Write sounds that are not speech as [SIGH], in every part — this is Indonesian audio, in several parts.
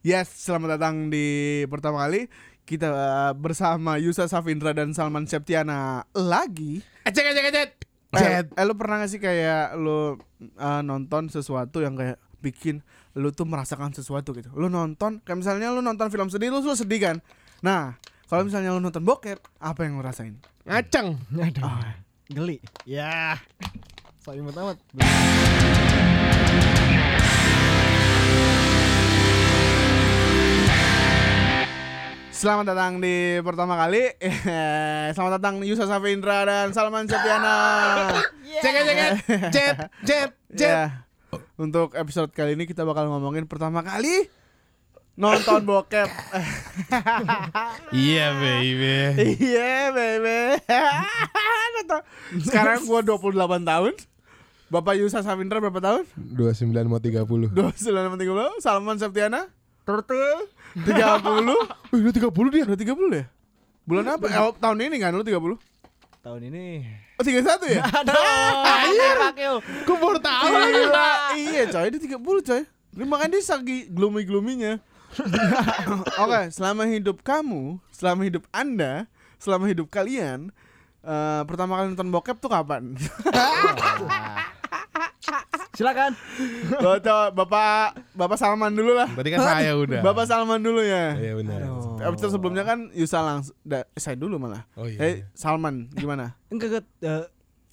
Yes, selamat datang di pertama kali kita uh, bersama Yusa Safindra dan Salman Septiana lagi. Ecek ecek ecek. Eh, eh lu pernah gak sih kayak lu uh, nonton sesuatu yang kayak bikin lu tuh merasakan sesuatu gitu. Lu nonton kayak misalnya lu nonton film sedih lu, lu sedih kan. Nah, kalau misalnya lu nonton bokep, apa yang lu rasain? Ngaceng. Aduh. Ah. Geli. Ya. Soal imut amat. Selamat datang di pertama kali. [LAUGHS] Selamat datang Yusa Safindra dan Salman Septiana. [LAUGHS] Cek. Jet jet jet. Ya. Untuk episode kali ini kita bakal ngomongin pertama kali nonton bokep. [LAUGHS] Iya baby. Iya, baby. Sekarang gua 28 tahun. Bapak Yusa Safindra berapa tahun? 29 mau 30. 29 30. Salman Septiana? Turtle. 30. [LAUGHS] Wih, udah 30 dia. Udah 30 ya? Bulan apa? Eh, tahun ini kan lu 30? Tahun ini. Oh, 31 ya? Aduh. Pakil. Gue baru tahu. Gila. iya coy, dia 30 coy. Dia makanya dia sagi gloomy-gloominya. [LAUGHS] Oke, selama hidup kamu, selama hidup Anda, selama hidup kalian, eh, pertama kali nonton bokep tuh kapan? [LAUGHS] Silakan. Bapak, Bapak Bapak Salman dulu lah. Berarti kan saya udah. Bapak Salman dulu ya. Iya benar. Aduh. Episode sebelumnya kan Yusa langsung, da- eh, saya dulu malah. Oh iya. Eh, Salman gimana? Enggak, enggak.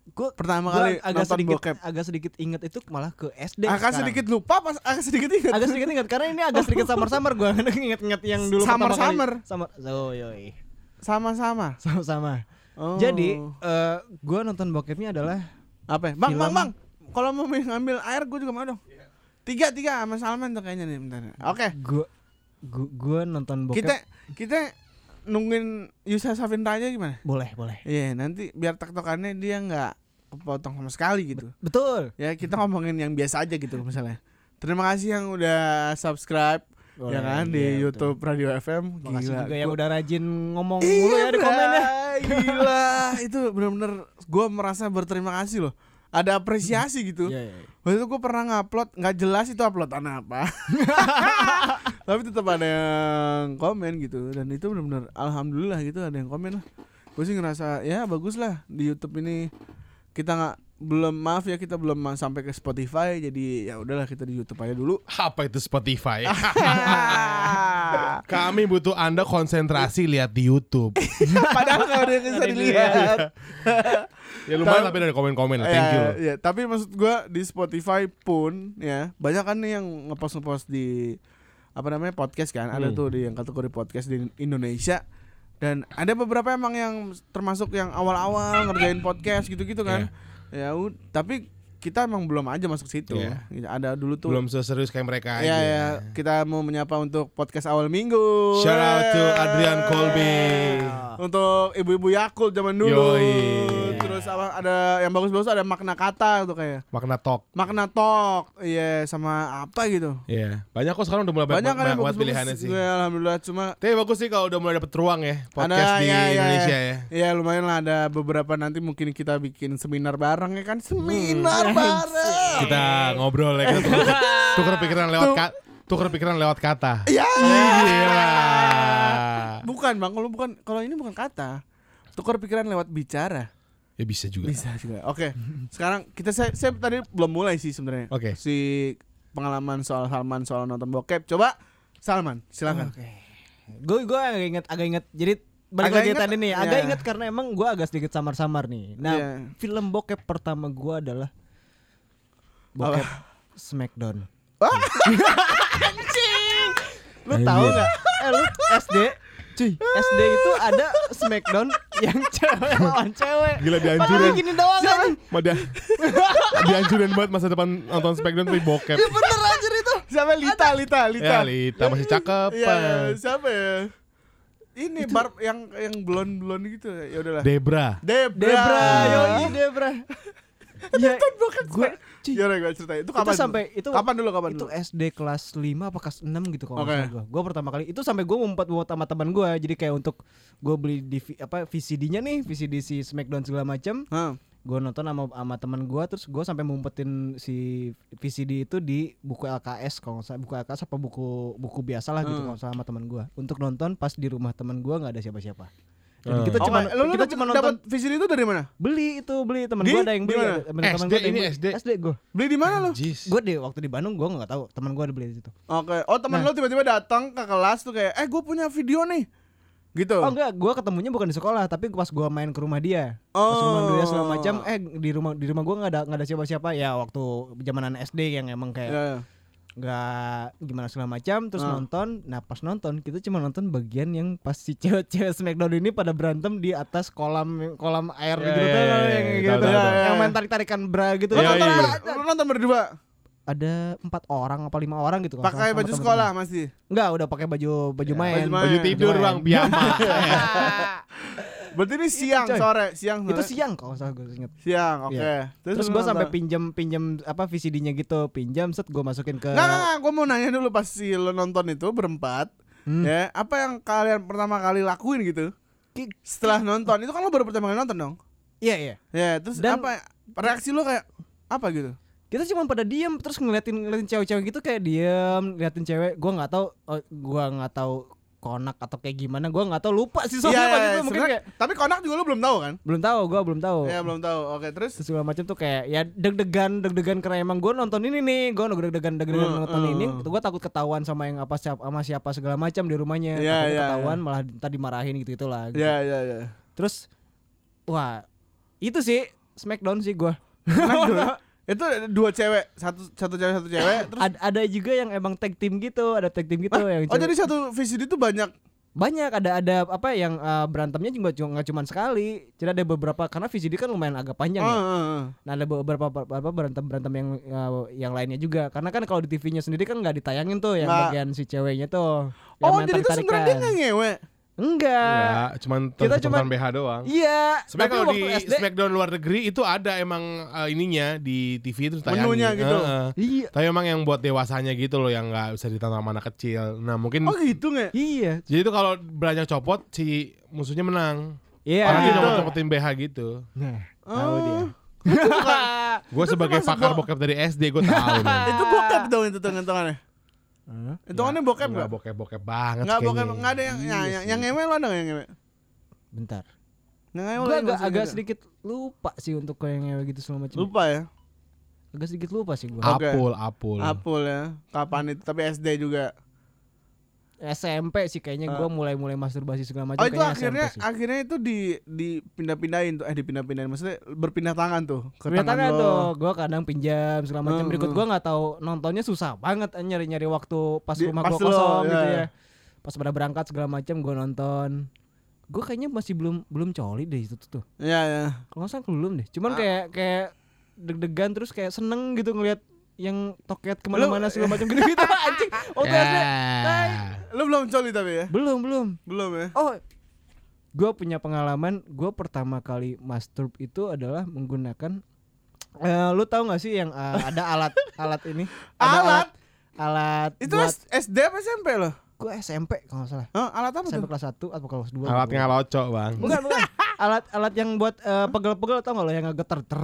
gue Pertama kali agak nonton sedikit bokep. agak sedikit inget itu malah ke SD Agak sekarang. sedikit lupa pas agak sedikit ingat. agak sedikit ingat karena ini agak sedikit samar-samar gue [LAUGHS] inget-inget yang dulu pertama kali. Samar-samar. Samar. Oh, yoi. Sama-sama. Sama-sama. Oh. Jadi, eh gue nonton bokepnya adalah apa? ya? Bang, Film. bang, bang. Kalau mau ngambil air gue juga mau dong. Tiga, tiga sama Salman tuh kayaknya nih bentar. Oke. gue gue nonton bokep. Kita kita nungguin Yusa Safindra aja gimana? boleh, boleh. Iya, nanti biar tektokannya dia nggak kepotong sama sekali gitu. Betul. Ya kita ngomongin yang biasa aja gitu misalnya. Terima kasih yang udah subscribe ya kan di iya, YouTube Radio FM. Makasih Gila. juga yang udah rajin ngomong Iya, mulu ya di komen ya. Gila, itu bener-bener gue merasa berterima kasih loh. Ada apresiasi gitu. Iya, iya. Waktu itu gue pernah ngupload nggak jelas itu uploadan apa. [LAUGHS] Tapi tetap ada yang komen gitu dan itu benar-benar alhamdulillah gitu ada yang komen lah. Gue sih ngerasa ya bagus lah di YouTube ini kita nggak belum maaf ya kita belum sampai ke Spotify jadi ya udahlah kita di YouTube aja dulu. Apa itu Spotify? [LAUGHS] Kami butuh Anda konsentrasi lihat di YouTube. [LAUGHS] Padahal kalau dia bisa dilihat. ya lumayan tapi ada komen-komen lah. Thank you. Ya, ya, tapi maksud gua di Spotify pun ya banyak kan nih yang ngepost ngepost di apa namanya podcast kan ada Hmm. tuh di yang kategori podcast di Indonesia dan ada beberapa emang yang termasuk yang awal-awal ngerjain podcast gitu-gitu kan ya ud- tapi kita emang belum aja masuk situ Iya. ada dulu tuh Belum seserius kayak mereka ya, aja. ya kita mau menyapa untuk podcast awal minggu Shout out to. Adrian Colby. untuk ibu-ibu Yakult zaman dulu Yoi. Terus apa ada yang bagus-bagus ada makna kata tuh kayak Makna talk. makna talk iya sama apa gitu Iya. Banyak kok sekarang udah mulai banyak, banyak kan bagus-bagus pilihannya sih. Gue alhamdulillah cuma Tapi bagus sih kalau udah mulai dapet ruang ya podcast ada di ya, ya, Indonesia ya. ya. Iya lumayan lah ada beberapa nanti mungkin kita bikin seminar bareng ya kan seminar bareng Kita ngobrol ya kita tukar, [LAUGHS] tukar pikiran lewat ka, tukar pikiran lewat kata. ya Gila. bukan bang kalau bukan kalau ini bukan kata tukar pikiran lewat bicara Ya bisa juga. bisa juga oke [LAUGHS] sekarang kita saya, saya tadi belum mulai sih sebenarnya Oke. si pengalaman soal Salman soal nonton bokep coba Salman silakan Oke. Gue gue agak inget agak inget. Jadi balik Agak lagi inget, tadi nih, agak ya. inget karena emang gue agak sedikit samar-samar nih. Nah, Iya. film bokep pertama gue adalah bokep Smackdown. [LAUGHS] Anjing. Lu tahu nggak? Eh lu SD Cuy, SD itu ada Smackdown yang cewek lawan cewek. Gila Padahal dihancurin. gini doang kan. Ma dia dihancurin banget masa depan nonton Smackdown tapi bokep. Bener anjir itu. siapa Lita Lita Lita Ya Lita masih cakep. Iya, siapa ya? Ini bar yang yang blond blond gitu ya udahlah. Debra. Debra. Debra, yoi Debra. [LAUGHS] Ya, gue Ya udah gue ceritain. Itu itu kapan? sampai dulu? itu kapan dulu kapan itu dulu? SD kelas 5 apa kelas 6 gitu kalau salah gue. Gue pertama kali itu sampai gue ngumpet buat sama teman gue. Jadi kayak untuk gue beli di apa VCD-nya nih, VCD si Smackdown segala macam. Hah. gue nonton sama sama teman gue terus gue sampai ngumpetin si VCD itu di buku LKS kalau nggak salah buku LKS apa buku buku biasa lah gitu Hmm. kalau sama teman gue untuk nonton pas di rumah teman gue nggak ada siapa-siapa dan Hmm. kita Oh, cuma lu kita dapet- cuma dapat nonton VCD itu dari mana? beli itu beli teman Di? gue ada yang Di beli temen-temen SD gua ada yang ini beli. SD. SD gue Beli di mana lu? Jis. gue deh waktu di Bandung gue nggak tahu teman gue ada beli di situ Oke. Oh, teman Nah. lu tiba-tiba datang ke kelas tuh kayak, "Eh, gue punya video nih." Gitu. oh enggak gue ketemunya bukan di sekolah tapi pas gue main ke rumah dia Oh. pas rumah dia segala macam eh di rumah di rumah gue nggak ada nggak ada siapa-siapa ya waktu zamanan SD yang emang kayak Ya, ya. Nggak gimana segala macam terus Ah. nonton nah pas nonton kita cuma nonton bagian yang pas si cewek-cewek Smackdown ini pada berantem di atas kolam kolam air Ya, gitu ya, tuh, ya, yang ya, gitu tahu, tuh, tahu, tahu. yang main tarik tarikan bra gitu Lu Iya, nonton, iya. ber- lu nonton berdua? ada empat orang apa lima orang gitu Pakai baju temen-temen. sekolah masih. enggak udah pakai baju baju main baju main. Baju tidur Baju bang, piyama. [LAUGHS] Berarti ini siang coy. sore, siang itu sore. siang kalau nggak salah gue inget siang, oke. Iya. terus lu gue sampai pinjam pinjam apa VCD-nya gitu pinjam set gue masukin ke Nggak, nggak, nggak, gue mau nanya dulu pas si lo nonton itu berempat, Hmm. ya, apa yang kalian pertama kali lakuin gitu? Setelah nonton, itu kan lo baru pertama kali nonton dong? iya iya Ya, terus Dan- apa reaksi lo kayak apa gitu? kita cuma pada diem terus ngeliatin ngeliatin cewek-cewek gitu kayak diem ngeliatin cewek gua nggak tahu oh, gua nggak tahu konak atau kayak gimana gua nggak tahu lupa sih soalnya pas iya, itu mungkin kayak Tapi konak juga lo belum tahu kan? belum tahu gua belum tahu Ya, belum tahu. Oke, terus terus segala macam tuh kayak ya deg-degan deg-degan karena emang gua nonton ini nih gua deg-degan deg-degan Hmm, nonton hmm. ini gua takut ketahuan sama yang apa siapa sama siapa segala macam di rumahnya Iya, takut iya, ketahuan malah tadi marahin gitu gitulah gitu. Ya, ya, ya. terus wah itu sih Smackdown sih gua Smackdown. [LAUGHS] itu dua cewek, satu satu cewek satu cewek. [LAUGHS] Terus Ad- ada juga yang emang tag team gitu ada tag team gitu yang Oh cewek- jadi satu VCD itu banyak? Banyak ada ada apa yang uh, berantemnya juga cuma nggak cuma sekali. Jadi ada beberapa karena VCD kan lumayan agak panjang Ah, ya. Ah, ah. nah ada beberapa beberapa berantem berantem yang uh, yang lainnya juga. Karena kan kalau di TV-nya sendiri kan nggak ditayangin tuh yang Nggak. bagian si ceweknya tuh. Yang Oh jadi itu sebenarnya dia ngewe enggak Enggak, cuman Kita cuman- BH doang. iya Sebenarnya kalau waktu di SD Smackdown luar negeri itu ada emang eh, ininya di TV itu tayangin. Menunya gitu. Heeh. iya Tapi emang yang buat dewasanya gitu loh yang nggak bisa ditonton sama anak kecil. Nah mungkin Oh gitu nge iya jadi itu kalau beranjak copot si musuhnya menang. iya Karena dia gitu. copot copotin BH gitu. nah tahu dia Gue sebagai pakar bo- bokep dari SD gue tahu. [LAUGHS] Itu bokep dong itu hitungannya Hah? Hitungannya bokep Nggak nggak? bokep bokep banget. Nggak kayaknya. bokep, nggak ada yang Iya yang, yang, ngewe lo ada nggak yang ngewe? bentar Yang ngewe gue lo agak agak gitu? sedikit lupa sih untuk kayak ngewe gitu segala macam Lupa ya agak sedikit lupa sih gue Oke. Apul, apul. Apul ya Kapan itu Tapi SD juga SMP sih kayaknya gue mulai mulai masturbasi segala macam Oh itu akhirnya SMP sih. Akhirnya itu di dipindah-pindahin tuh Eh dipindah-pindahin Maksudnya berpindah tangan tuh Ke Pindah tangan tangan lo tuh, gue kadang pinjam segala macam. Hmm, Berikut hmm. gue nggak tahu nontonnya susah banget eh, nyari-nyari waktu pas Di- rumah gue lo, kosong ya, gitu ya. ya. Pas pada berangkat segala macam gue nonton. Gue kayaknya masih belum belum coli deh itu tuh. Iya ya Kalau nggak salah belum deh. Cuman Ah. kayak kayak deg-degan terus kayak seneng gitu ngelihat yang toket ke mana-mana segala macam gitu-gitu [LAUGHS] anjing. Waktu Ya. SD. Lu belum coli tapi ya belum belum. Belum ya Oh, gue punya pengalaman. Gue pertama kali masturb itu adalah menggunakan. eh lu tahu gak sih yang eh, ada alat alat ini? [LAUGHS] Ada Alat? alat Itu buat S- SD apa SMP lo? gue SMP kalau nggak salah. Hah, alat apa SMP tuh? kelas 1 atau kelas 2 Alat ngalocok bang. Bukan, bukan. [LAUGHS] alat alat yang buat eh, pegel-pegel tau gak lo? Yang ngegeter ter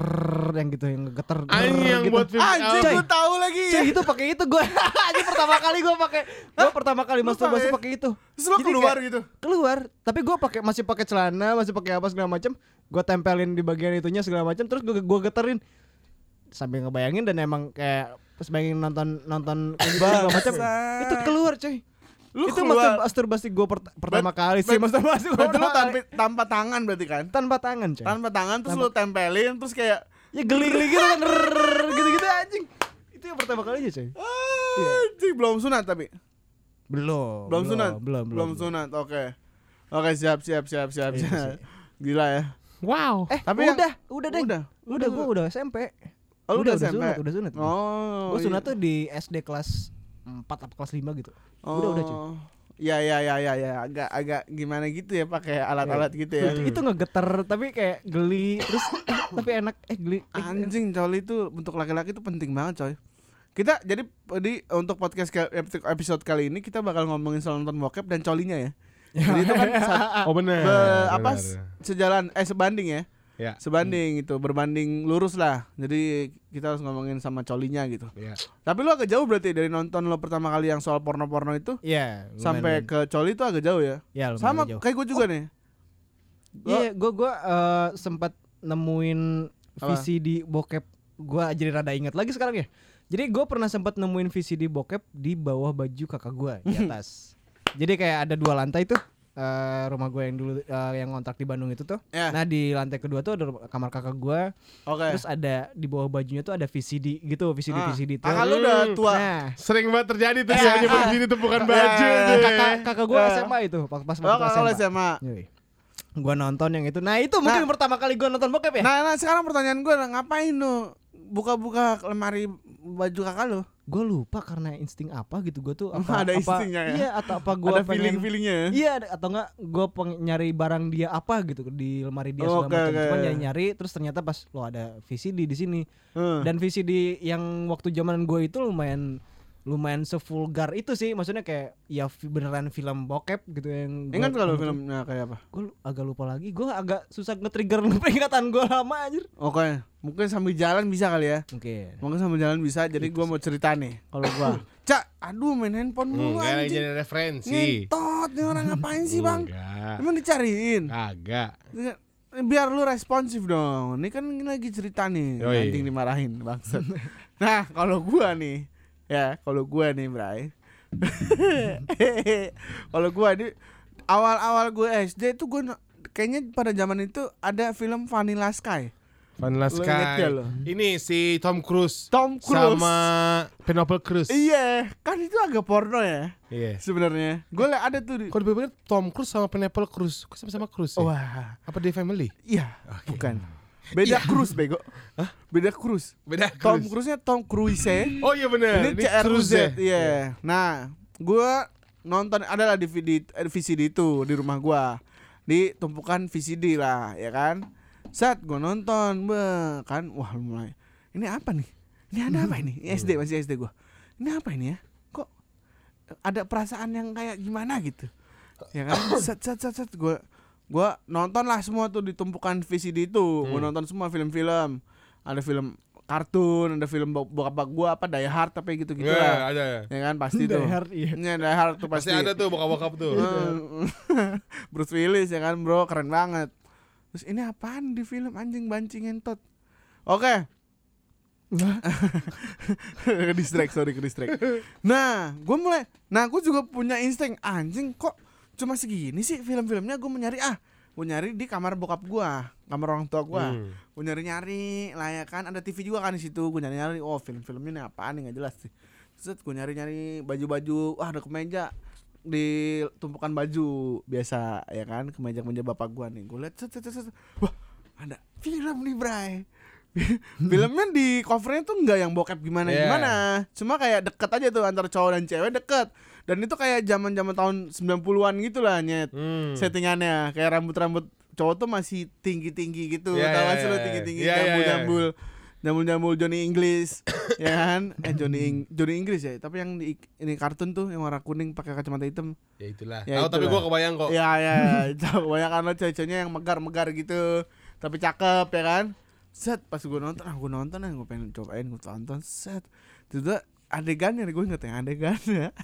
yang gitu yang ngegeter ter, Anjing yang gitu. buat film. Anjing gue tahu lagi. Cuy, itu pakai itu gue. [LAUGHS] Ini pertama kali gue pakai. Gue pertama kali masturbasi pakai- pakai itu. Terus lo keluar kayak- gitu? keluar. Tapi gue pakai masih pakai celana masih pakai apa segala macam gue tempelin di bagian itunya segala macam terus gue gue geterin. Sambil ngebayangin dan emang kayak pas bayangin nonton nonton gitu segala macam itu keluar coy Lu itu keluar. masturbasi gue pertama Bet- kali sih bet- masturbasi gue Berarti lu tanpa, tanpa tangan berarti kan? tanpa tangan coy. Tanpa tangan terus Tanpa- lu tempelin terus kayak ya geli-geli gitu kan gitu gitu anjing. Itu yang pertama kalinya coy. Anjing belum sunat tapi? Belum belum sunat? belum belum sunat oke. Oke siap siap siap siap Iya siap. gila ya. Wow. eh Tapi yang- udah udah. Deh udah. udah gue udah SMP oh, udah, udah, udah SMP sunat udah sunat. Oh gue sunat iya. tuh di SD kelas 4 atau kelas 5 gitu udah udah cuy Oh. Ya ya ya ya ya agak agak gimana gitu ya pakai alat-alat gitu ya. itu, itu ngegeter tapi kayak geli terus eh, [COUGHS] tapi enak eh geli eh, Anjing coli itu untuk laki-laki itu penting banget coy. Kita jadi di untuk podcast ke- episode kali ini kita bakal ngomongin soal nonton bokep dan colinya ya. [LAUGHS] Jadi itu kan [LAUGHS] sa- Oh benar. be- apa sejalan eh sebanding ya. Ya. sebanding itu berbanding lurus lah jadi kita harus ngomongin sama colinya gitu Ya. tapi lu agak jauh berarti dari nonton lo pertama kali yang soal porno-porno itu Iya. sampai ke coli itu agak jauh ya ya, lumayan sama jauh. kayak gue juga nih Iya, gua gua eh, sempat nemuin Apa? VCD bokep. Gua jadi rada inget lagi sekarang ya. Jadi gue pernah sempat nemuin VCD bokep di bawah baju kakak gua di [LAUGHS] atas. jadi kayak ada dua lantai tuh. Eh, rumah gue yang dulu eh, yang ngontrak di Bandung itu tuh. Ya. Nah, di lantai kedua tuh ada rumah- kamar kakak gua. oke Terus ada di bawah bajunya tuh ada VCD gitu, VCD Ah, VCD tuh. kakak lu udah tua Nah, Sering banget terjadi tuh Ya. ya. nyebut gini tumpukan baju Ya. tuh. kakak kakak gua Ya. SMA itu pas pas oh SMA. SMA. Gua nonton yang itu. Nah, itu mungkin pertama kali gua nonton bokep ya. nah, nah sekarang pertanyaan gue ngapain lu buka-buka lemari baju kakak lu gue lupa karena insting apa gitu gue tuh [LAUGHS] apa, ada apa- instingnya ya? iya atau apa gue ada pengen feeling-feelingnya ya? iya atau enggak gue pengen nyari barang dia apa gitu di lemari dia Oh, segala oke, macam oke. cuman nyari nyari terus ternyata pas lo ada VCD di sini Hmm. dan VCD yang waktu zaman gue itu lumayan lumayan sevulgar itu sih maksudnya kayak ya beneran film bokep gitu yang gua- Ingat kalau filmnya kayak apa? gue agak lupa lagi gue agak susah nge-trigger [LAUGHS] peringatan gue lama anjir Oke, mungkin sambil jalan bisa kali ya. mungkin Mungkin sambil jalan bisa. Jadi gua mau cerita nih kalau gua. [LAUGHS] Cak, aduh main handphone mulu lagi anjing. jadi referensi. Ngentot nih orang ngapain sih, Bang? Enggak. Emang dicariin. Kagak. Biar lu responsif dong. Ini kan lagi cerita nih. Yoi. Anjing dimarahin bangsat. [LAUGHS] nah, kalau gua nih ya, kalau gua nih, Bray. [LAUGHS] kalau gua nih awal-awal gue SD itu gue kayaknya pada zaman itu ada film Vanilla Sky. Vanilla Sky. gak lu? Ini si Tom Cruise Tom Cruise. sama Penelope Cruz. Iya, kan itu agak porno ya Iya. sebenarnya. Gue liat ada tuh di Kok dibeber Tom Cruise sama Penelope Cruz? Kok sama-sama Cruz ya? Wah, Apa di family? iya, bukan. Beda Cruise bego. Beda Cruise. Beda Tom Cruise-nya Tom Cruise. Oh iya bener. Ini CRZ, Cruise ya? iya. Nah, gua nonton adalah DVD eh, VCD itu di rumah gua. Di tumpukan VCD lah, ya kan? Saat gua nonton, be, kan wah mulai. Ini apa nih? Ini ada apa ini? Ini SD masih SD gua. Ini apa ini ya? Kok ada perasaan yang kayak gimana gitu? Ya kan? Set set set set gua gua nonton lah semua tuh di tumpukan VCD itu. Gua nonton semua film-film. Ada film kartun, ada film bok- bokap gua apa Die Hard apa gitu-gitu Iya, lah. ada. Ya kan pasti tuh. Die Hard, iya. Iya, Die Hard tuh Pasti pasti. ada tuh bokap-bokap tuh. Hmm. [LAUGHS] Bruce Willis ya kan, Bro, keren banget. Terus ini apaan di film anjing banci ngentot? Oke. [LAUGHS] ke distract, sorry ke distract. Nah, gue mulai, nah gue juga punya insting anjing kok cuma segini sih film-filmnya gue mencari ah, gue nyari di kamar bokap gue, kamar orang tua gue, Hmm. gue nyari-nyari lah ya kan ada TV juga kan di situ, gue nyari-nyari oh film-filmnya nih apaan nih nggak jelas sih. Set gue nyari-nyari baju-baju, wah ada kemeja di tumpukan baju biasa ya kan kemeja-kemeja bapak gua nih gue liat set, set, set, set. wah ada film nih Bray [LAUGHS] filmnya di covernya tuh nggak yang bokep gimana gimana cuma kayak deket aja tuh antara cowok dan cewek deket dan itu kayak zaman zaman tahun 90-an gitu lah nyet Hmm. settingannya kayak rambut-rambut cowok tuh masih tinggi-tinggi gitu iya, gak sih lo iya. tinggi-tinggi Iya, iya, iya. jambul-jambul jambul-jambul Johnny English [COUGHS] ya kan eh Johnny Johnny English ya tapi yang di ini kartun tuh yang warna kuning pakai kacamata hitam Ya itulah. Ya Tahu tapi itulah. gua kebayang kok. ya ya ya kebanyakan lo cewek-ceweknya yang megar-megar gitu tapi cakep ya kan set pas gue nonton ah gue nonton ah gue pengen cobain gue tonton set itu adegannya gue inget yang adegannya. [LAUGHS]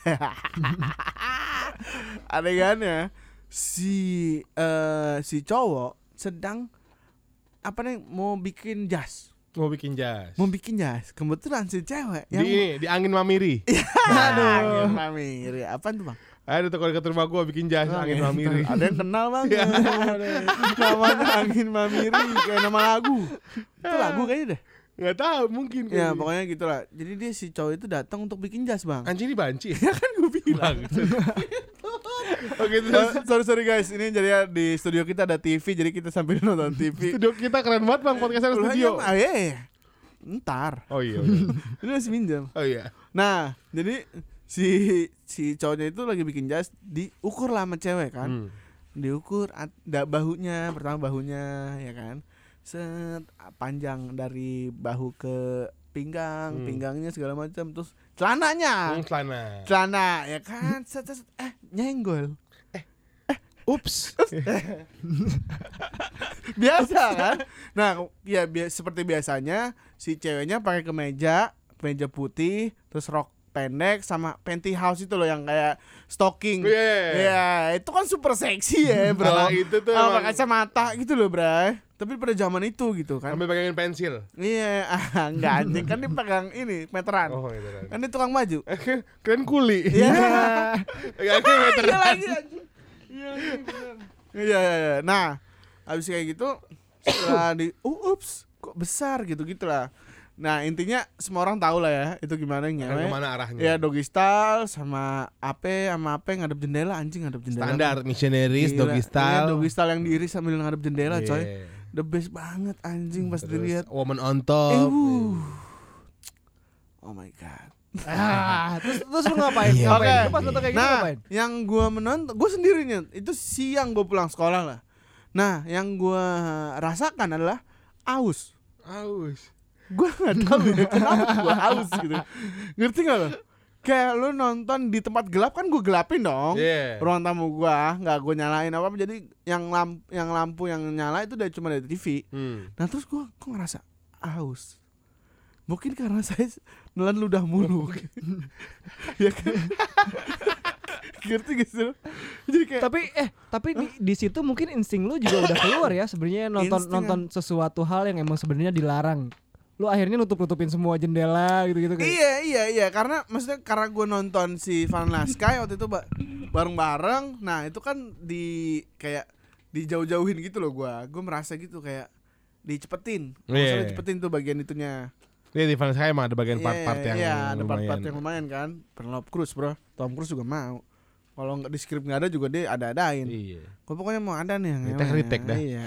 Adegannya si eh si cowok sedang apa nih mau bikin jas. Mau bikin jas. mau bikin jas. Kebetulan si cewek Di yang ini, di angin mamiri. [LAUGHS] aduh. Mami apa tuh bang? Ada kalau dekat rumah gua bikin jas angin mamiri. Ada yang kenal bang? [LAUGHS] Namanya Angin Mamiri Kayak nama lagu. Itu lagu kayaknya deh Enggak tahu, mungkin. Ya kali. pokoknya gitu lah Jadi dia si cowok itu datang untuk bikin jas bang Anjing ini banci. Ya [LAUGHS] kan gua bilang. [LAUGHS] Oke, Eh, terus Sorry sorry guys Ini jadi ya di studio kita ada TV Jadi kita sambil [LAUGHS] nonton TV studio kita keren banget Bang, podcastnya studio. ah, iya, iya. Ntar Oh iya. iya. Ini masih minjem Oh iya. Nah jadi Si si cowoknya itu lagi bikin jas Diukur lah sama cewek kan Hmm. diukur at- da, bahunya pertama bahunya ya kan set panjang dari bahu ke pinggang Hmm. pinggangnya segala macam terus celananya Hmm, celana. celana ya kan set, set, set. eh nyenggol Ups. [LAUGHS] biasa kan nah ya bi- seperti biasanya si ceweknya pakai kemeja kemeja putih terus rok pendek sama pantyhose itu loh yang kayak stocking Iya. Iya, itu kan super seksi ya, [LAUGHS] bro. Kalau itu tuh pakai kacamata gitu loh, Bray. Tapi pada zaman itu gitu kan. Sambil pegangin pensil. Iya, [LAUGHS] ah, enggak anjing kan dia pegang ini meteran. Oh, gitu kan. Kan dia tukang baju. [LAUGHS] Keren kuli. Iya. [LAUGHS] Iya lagi anjing. Iya, iya, bener. Iya, iya, iya. Nah, habis kayak gitu setelah di uh, ups, kok besar gitu gitulah. Nah, intinya semua orang tahu lah ya itu gimana ngewe. ke mana arahnya? Ya doggy style sama apa sama apa ngadep jendela anjing ngadep jendela. Standar missionaries, doggy Iya, style. doggy style yang diri sambil ngadep jendela coy. Iya. The best banget anjing pas Terus dilihat. woman on Eh, top. wuh. Oh my god. Ah, terus terus lu [LAUGHS] ngapain? Iya. Ngapain? Oke. Lu pas nonton kayak gitu Nah, ngapain? yang gua menonton, gua sendirinya. Itu siang gua pulang sekolah lah. Nah, yang gua rasakan adalah aus. Aus. Gua nggak tahu ya kenapa gua aus gitu. Ngerti gak lo? Kayak lu nonton di tempat gelap kan gua gelapin dong. Iya. Ruang tamu gua nggak gua nyalain apa apa jadi yang lampu yang lampu yang nyala itu dari cuma dari TV. Hmm. Nah terus gua kok ngerasa aus. Mungkin karena [LAUGHS] saya nelan ludah mulu. [LAUGHS] ya kan? [LAUGHS] Ngerti gak sih? Jadi kayak Tapi eh tapi di, di situ mungkin insting lu juga udah keluar ya sebenarnya nonton Insting nonton sesuatu hal yang emang sebenarnya dilarang. Lu akhirnya nutup-nutupin semua jendela gitu-gitu kayak. Iya iya iya karena maksudnya karena gue nonton si Vanilla Sky waktu itu ba- bareng-bareng. Nah itu kan di kayak dijauh-jauhin gitu loh gue. Gue merasa gitu kayak dicepetin. Iya. Maksudnya dicepetin tuh bagian itunya. Iya di Vanessa Sky emang ada bagian Iya, part-part yang Iya ada part-part yang lumayan kan. Penelope Cruz bro. Tom Cruise juga mau. Kalau nggak di skrip nggak ada juga dia ada-adain. Iya. Gue pokoknya mau ada nih yang Retake, retake dah. Iya.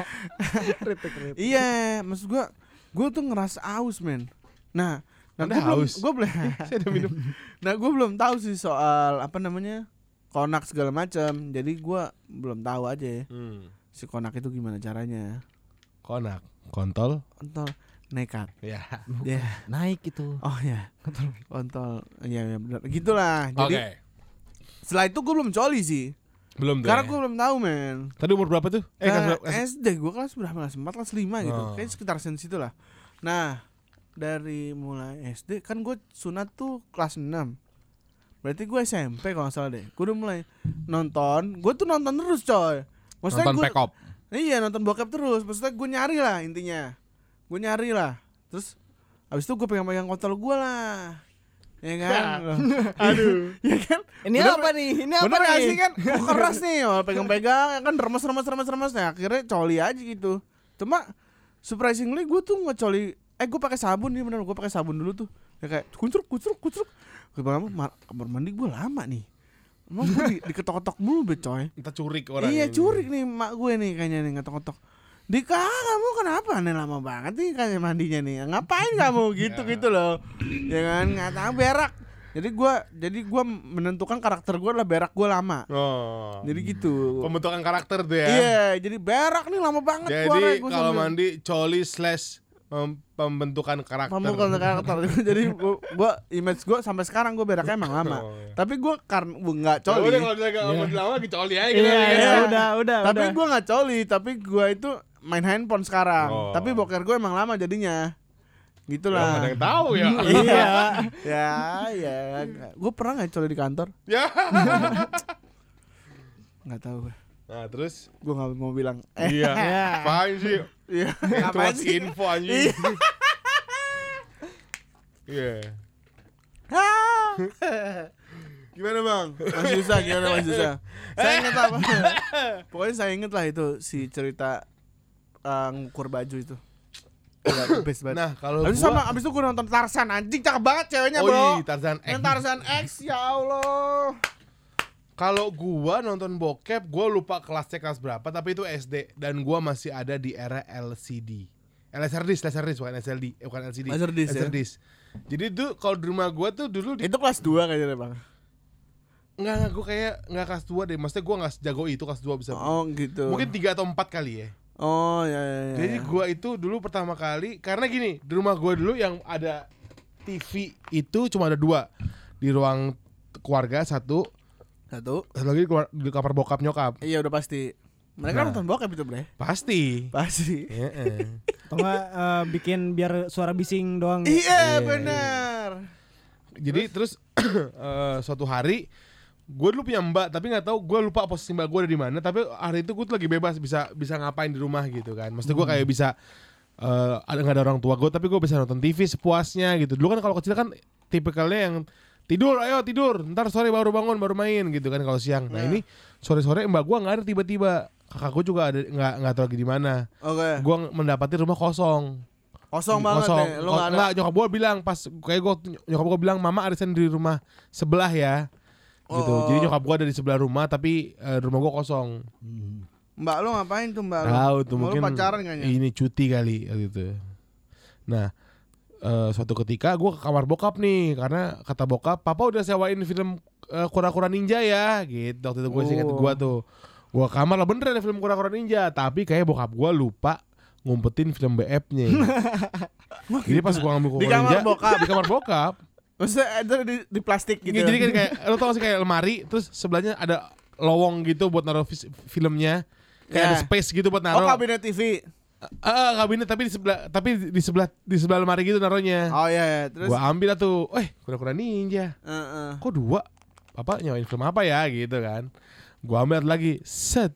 [LAUGHS] Kritik, kritik. iya, maksud gue gue tuh ngerasa aus men. Nah, nah Anda gue belum, haus? gue belum, [LAUGHS] Saya udah minum. [LAUGHS] nah gue belum tahu sih soal apa namanya konak segala macam. Jadi gue belum tahu aja ya, Hmm. si konak itu gimana caranya. Konak, kontol. Kontol nekat. Ya. Ya. Naik itu. Oh ya. Kontol. Iya ya benar. Gitulah. Oke. Jadi setelah itu gue belum coli sih. Belum tuh. Karena ya? gue belum tahu men. Tadi umur berapa tuh? Eh, Nah, kelas SD gue kelas berapa kelas 4 kelas 5 gitu Oh. kayak sekitar sen situ lah nah dari mulai SD kan gue sunat tuh kelas 6 berarti gue SMP kalau nggak salah deh gue udah mulai nonton gue tuh nonton terus coy maksudnya nonton Up. iya nonton bokep terus maksudnya gue nyari lah intinya gue nyari lah terus habis itu gue pegang-pegang kontol gue lah ya kan? [LAUGHS] Aduh. Ya kan? Ini Bener- apa nih? Ini apa Bener nih? sih kan? [LAUGHS] Oh, keras nih? Oh, pegang-pegang ya kan? Remes remes remes remes nah akhirnya coli aja gitu. Cuma surprisingly gue tuh ngecoli eh gue pakai sabun nih bener. Gue pakai sabun dulu tuh. Ya kayak kuncruk kuncruk kuncruk gue bilang "Ma- kamar mandi gue lama nih. Emang gue di, diketok-ketok mulu be coy. Entah curik orang. iya ini. curik nih mak gue nih kayaknya nih ngetok-ngetok di kak kamu kenapa nih lama banget nih kayak mandinya nih ngapain kamu [LAUGHS] gitu gitu loh ya kan nggak tahu berak jadi gue jadi gue menentukan karakter gue adalah berak gue lama Oh. jadi gitu Pembentukan karakter tuh ya. iya jadi berak nih lama banget Jadi gua kalau sambil- mandi coli slash pembentukan karakter. pembukaan karakter [LAUGHS] [LAUGHS] jadi gua, gua image gue sampai sekarang gue beraknya emang lama Oh, iya. tapi gue karena gue nggak Ya coli udah kalau dia nggak mau lama lagi coli aja Iya, gitu. iya, iya. udah, udah, tapi udah. gue nggak coli tapi gue itu main handphone sekarang Oh. tapi boker gue emang lama jadinya Lah, gitulah ada yang tahu ya. [LAUGHS] iya [LAUGHS] ya ya gue pernah nggak coli di kantor ya. [LAUGHS] nggak tahu gue Nah, terus gue nggak mau bilang eh iya. Apaan sih? iya Itu ngapain sih info anjing. Iya. Ah. gimana bang masih susah gimana masih susah saya inget apa pokoknya saya inget lah itu si cerita uh, ngukur baju itu [COUGHS] best banget Nah, kalau Abis itu sama abis itu gue nonton Tarzan anjing cakep banget ceweknya Oh bro iya, Tarzan X. Yang Tarzan X ya Allah Kalau gua nonton bokep, gua lupa kelasnya kelas berapa, tapi itu SD dan gua masih ada di era LCD. LSRDIS, LSRDIS bukan SLD, eh, bukan LCD. Laserdisc, ya? LSRDIS. Jadi tuh kalau di rumah gua tuh dulu di Itu kelas 2 kayaknya bang enggak gua kayak enggak kelas 2 deh. Maksudnya gua enggak sejago itu kelas 2 bisa. Oh gitu Mungkin 3 atau 4 kali ya. Oh ya ya, ya. Jadi gua itu dulu pertama kali karena gini, di rumah gua dulu yang ada TV itu cuma ada dua. Di ruang keluarga satu, Satu. Satu lagi keluar di kamar bokap nyokap. Iya udah pasti. Mereka Nah. nonton bokep itu, Bre. Pasti. Pasti. Heeh. [LAUGHS] Atau eh, bikin biar suara bising doang. Iya, Iya, benar. Jadi terus [CLEARS THROAT] eh, suatu hari gue dulu punya mbak tapi nggak tahu gue lupa posisi mbak gue ada di mana tapi hari itu gue tuh lagi bebas bisa bisa ngapain di rumah gitu kan maksudnya gue kayak bisa eh, ada nggak ada orang tua gue tapi gue bisa nonton TV sepuasnya gitu dulu kan kalau kecil kan tipikalnya yang tidur ayo tidur ntar sore baru bangun baru main gitu kan kalau siang nah Nah. ini sore sore mbak gue nggak ada tiba-tiba kakak gue juga ada nggak nggak tahu lagi di mana Oke. gue mendapati rumah kosong Kosong banget kosong. nih. Lu Ko- enggak ada. Nggak, nyokap gue bilang pas kayak gue nyokap gue bilang mama arisan di rumah sebelah ya. Gitu. Oh. Jadi nyokap gue ada di sebelah rumah tapi eh, rumah gue kosong. Mbak lu ngapain tuh, Mbak? Tahu tuh mungkin pacaran kayaknya. ini cuti kali gitu. Nah, eh, suatu ketika gue ke kamar bokap nih karena kata bokap papa udah sewain film eh, kura-kura ninja ya gitu waktu itu gue Oh. gue tuh gue kamar lah bener ada film kura-kura ninja tapi kayak bokap gue lupa ngumpetin film BF-nya. [LAUGHS] Jadi pas gue ngambil kura-kura ninja bokap. di kamar bokap. Maksudnya itu di, di plastik gitu. Jadi kan kayak lo tau gak sih kayak lemari terus sebelahnya ada lowong gitu buat naruh filmnya. Kayak Ya. ada space gitu buat Oh, naruh. kabinet TV. Ah, ah, kabinet tapi di sebelah tapi di sebelah di sebelah lemari gitu naruhnya. Oh iya, iya. terus Gua ambil lah tuh. Eh, kura-kura ninja. Heeh. Kok dua? Papa nyawain film apa ya gitu kan. Gua ambil lagi. Set.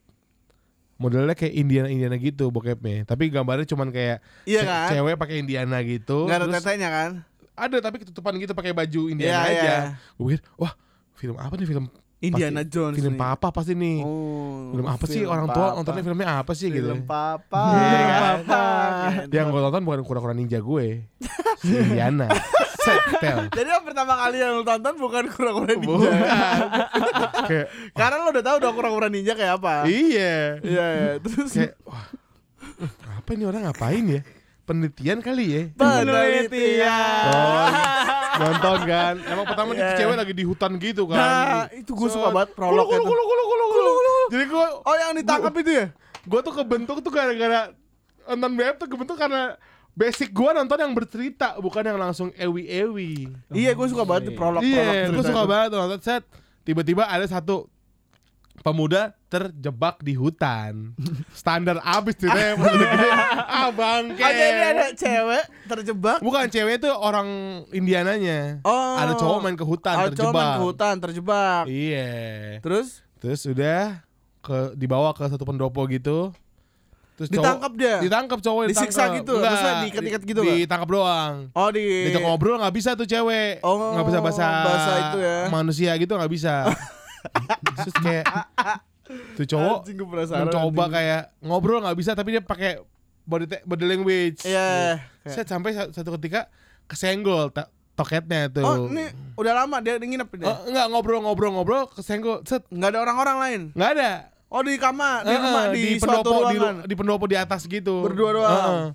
Modelnya kayak Indiana Indiana gitu bokepnya. Tapi gambarnya cuman kayak Iya kan? cewek pakai Indiana gitu. Enggak ada terus tetenya kan? Ada tapi ketutupan gitu pakai baju Iya, Indiana aja. iya. Gue pikir, wah, film apa nih film Indiana pasti- Jones. film nih. papa pasti nih. Oh, film apa sih film orang tua papa. nontonnya filmnya apa sih gitu. Film papa. Iya kan? papa. [LAUGHS] Yang gue tonton bukan kura-kura ninja gue. Indiana. [LAUGHS] Setel. Jadi yang pertama kali yang lu tonton bukan kura-kura ninja. Bukan. [LAUGHS] kayak Karena lu udah tahu dong kura-kura ninja kayak apa. iya. Iya, iya. Terus Kayak wah. Apa ini orang ngapain ya? Penelitian kali ya. penelitian. Oh, nonton kan. [LAUGHS] Emang pertama Iya. yeah. cewek lagi di hutan gitu kan. Nah, itu gue suka banget Kulu, prolog kulu, itu. kulu, kulu, kulu, kulu. Jadi gue Oh, yang ditangkap itu ya? gue tuh kebentuk tuh gara-gara nonton BF tuh kebentuk karena basic gue nonton yang bercerita bukan yang langsung ewi-ewi. Iya, gue suka banget di prolog-prolog. Iya, gue suka itu. banget nonton set. Tiba-tiba ada satu pemuda terjebak di hutan. [LAUGHS] Standar abis udah [LAUGHS] gede. Ah bangke. Oh, jadi ada cewek terjebak. Bukan cewek itu orang Indiananya. Oh. Ada cowok main ke hutan Oh, terjebak. cowok main ke hutan terjebak. Iya. Terus Terus udah ke dibawa ke satu pendopo gitu. Terus cowok- ditangkap dia. ditangkap cowok Disiksa ditangkap. gitu? Enggak, Maksudnya diikat-ikat gitu nggak? ditangkap doang Oh, di diajak ngobrol nggak bisa tuh cewek Oh, nggak bisa bahasa bahasa itu ya. manusia gitu nggak bisa [LAUGHS] terus kayak tuh cowok mencoba kayak ngobrol nggak bisa tapi dia pakai body body language Iya. Set sampai sa- satu ketika kesenggol ta- toketnya tuh Oh, ini udah lama dia nginep ini. Oh, enggak ngobrol-ngobrol-ngobrol kesenggol set Nggak ada orang-orang lain. nggak ada Oh, di kamar, di Heeh, rumah, di, suatu pendopo di, di pendopo di atas gitu Berdua doang. Heeh.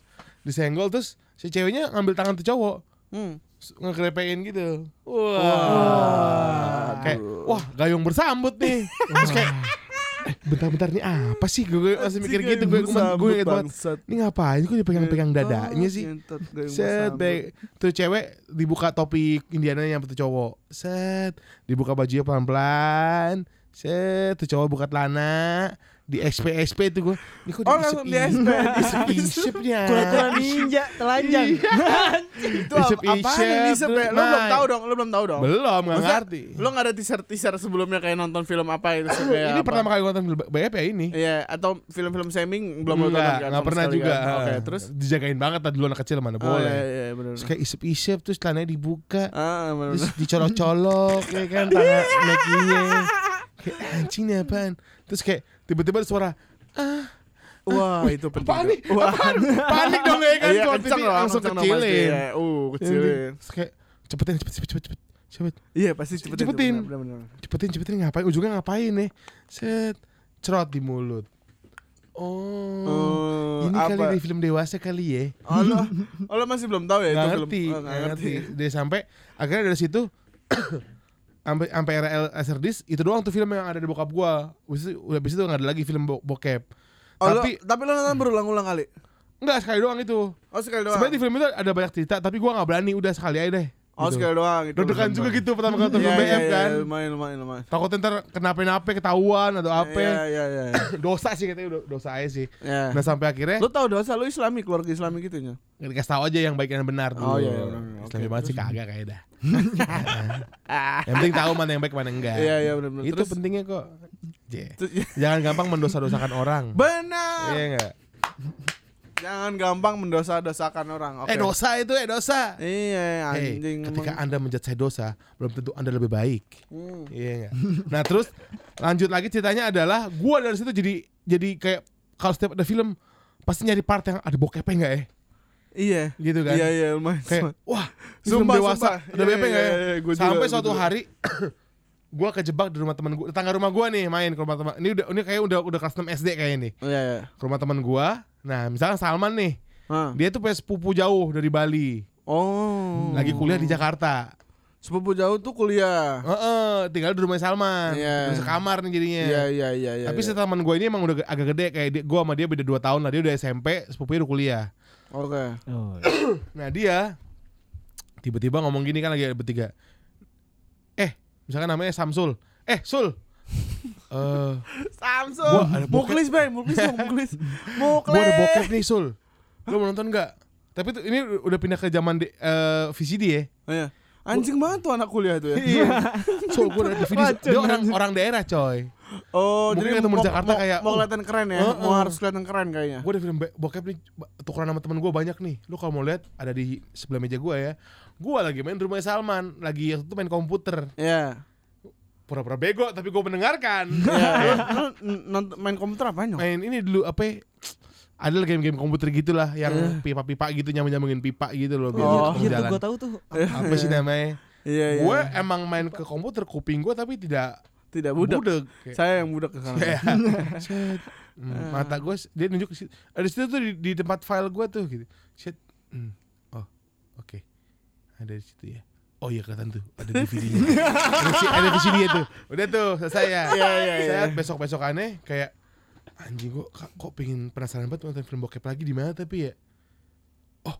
disenggol terus si ceweknya ngambil tangan tuh cowok Hmm. Ngekrepein gitu. Wah. Kayak wah gayung bersambut nih. Terus kayak eh, bentar-bentar nih apa sih gue, gue masih mikir gitu gue gue gue inget banget. Ini ngapain kok dipegang-pegang dadanya sih? Set baik. Tuh cewek dibuka topi Indiana yang tuh cowok. Set dibuka bajunya pelan-pelan. Set tuh cowok buka celana di SP SP tuh gue. Ini kok Oh, langsung di SP, di Isep-isepnya. Kura-kura ninja telanjang. [LAUGHS] Itu apa? Apaan ini isep ya? Lu nah. belum tahu dong, lu belum tahu dong. Belum, nggak ngerti. Lu nggak ada teaser-teaser sebelumnya kayak nonton film apa itu kayak ini apa? pertama kali nonton BF ya ini. Iya, atau film-film Seming belum lu kan? nggak sama pernah juga. kan? Oke, terus dijagain banget tadi dulu anak kecil mana Oh, boleh. iya, iya, benar. Terus kayak isep-isep terus celananya dibuka. Ah, benar. Terus dicolok-colok ya kan tangan. [LAUGHS] Kayak anjing nih apaan. Terus kayak tiba-tiba ada suara Wah, itu penting. tuh. Wah, Apaan? Panik dong ya kan Iya, kenceng dong, langsung kecilin. Iya, Uh, kecilin. Terus kayak cepetin cepet cepet cepet cepet cepet Iya, pasti cepetin. Cepetin. cepetin cepetin ngapain ujungnya ngapain nih set cerot di mulut oh, Oh, ini apa? kali di film dewasa kali ya Oh, lo, oh, [LAUGHS] lo masih belum tahu ya nggak itu ngerti, film? Oh, nggak ngerti. Dia sampai akhirnya dari situ sampai sampai era Laserdisc itu doang tuh film yang ada di bokap gua. Habis itu udah habis itu nggak ada lagi film bo- bokep. Oh, tapi lo, tapi lo nonton berulang-ulang kali? enggak sekali doang itu. Oh, sekali doang. Sebenarnya di film itu ada banyak cerita tapi gua nggak berani udah sekali aja deh. Oh Gitu. sekali doang gitu. Deg-degan juga gitu pertama kali nonton Iya, iya, BF iya, kan. Lumayan lumayan lumayan. Takutnya ntar kenapa-napa ketahuan atau apa. Iya iya iya. [COUGHS] Dosa sih katanya do- dosa aja sih. Iya. Nah sampai akhirnya Lu tahu dosa lu Islami keluarga Islami gitu nya? dikasih tahu aja yang baik dan benar dulu. Oh, iya, iya. Islami banget sih kagak kayak dah. [LAUGHS] yang penting tahu mana yang baik mana enggak. Iya iya benar benar. Itu Terus pentingnya kok. [LAUGHS] Jangan gampang mendosa-dosakan orang. Benar. Iya enggak? [LAUGHS] Jangan gampang mendosa-dosakan orang. Oke. Eh dosa itu eh dosa. Iya Hey, anjing. ketika emang. Anda menjat saya dosa, belum tentu Anda lebih baik. Hmm. Iya enggak? Nah, terus lanjut lagi ceritanya adalah gua dari situ jadi jadi kayak kalau setiap ada film pasti nyari part yang ada bokepnya enggak ya? Iya. Gitu kan? Iya iya lumayan. Kayak [LAUGHS] wah, Sumpah, dewasa, sumpah. ada Iya, bokepnya enggak iya, ya? iya, juga, Sampai gua suatu juga. hari [COUGHS] gua kejebak di rumah teman gua, tetangga rumah gua nih main ke rumah teman. Ini udah ini kayak udah udah kelas 6 SD kayaknya nih. Iya iya. Ke rumah teman gua. Nah, misalnya Salman nih, Hah. dia tuh punya sepupu jauh dari Bali, Oh. lagi kuliah di Jakarta. Sepupu jauh tuh kuliah. Heeh, tinggal di rumah Salman. Iya. Udah sekamar nih jadinya. Iya iya iya iya. Tapi setelah teman gue ini emang udah agak gede kayak dia, gue sama dia beda 2 tahun lah dia udah SMP, sepupunya udah kuliah. Oke. Oh. [COUGHS] Nah dia tiba-tiba ngomong gini kan lagi bertiga. Eh, misalkan namanya Samsul. Eh, Sul. Eh, Samsung. Gua ada. Muklis, Bay. Muklis [LAUGHS] Muklis. Muklis. gue ada bokep nih Sul. Lo mau nonton nggak? Tapi tuh ini udah pindah ke zaman di- eh, VCD ya. Oh, iya. Anjing banget tuh anak kuliah tuh ya. Iya. Sul gue ada. Racun, Dia orang orang daerah coy. Oh, Mungkin jadi ketemu di Jakarta mau- kayak, mau oh. kelihatan keren ya. Heeh. Mau harus kelihatan keren kayaknya. Gue ada film bokep nih tukeran sama temen gue banyak nih. Lu kalau mau lihat ada di sebelah meja gue ya. Gue lagi main di rumah Salman, lagi itu main komputer. Iya. Pura-pura bego tapi gue mendengarkan. [LAUGHS] Iya. Lu nonton main komputer apa nyok? main ini dulu apa? ya? Ada game-game komputer gitulah yang Iya. pipa-pipa gitu nyambung-nyambungin pipa gitu loh Oh. Iya gue tahu tuh. Apa sih namanya? Iya iya. Gue emang main ke komputer kuping gue tapi tidak tidak budak. budek. Kayak- Saya yang budak ke sana. [LAUGHS] Hmm, mata gue dia nunjuk ke situ. Ada situ tuh di, di tempat file gue tuh gitu. Set. Hmm. Oh, oke. Ada di situ ya. Oh iya kelihatan tuh ada DVD-nya. ada, ada VCD nya tuh. Udah tuh selesai ya. Iya, iya, iya. Set besok-besok aneh kayak anjing gua kok, kok pengen penasaran banget nonton film bokep lagi di mana tapi ya. Oh,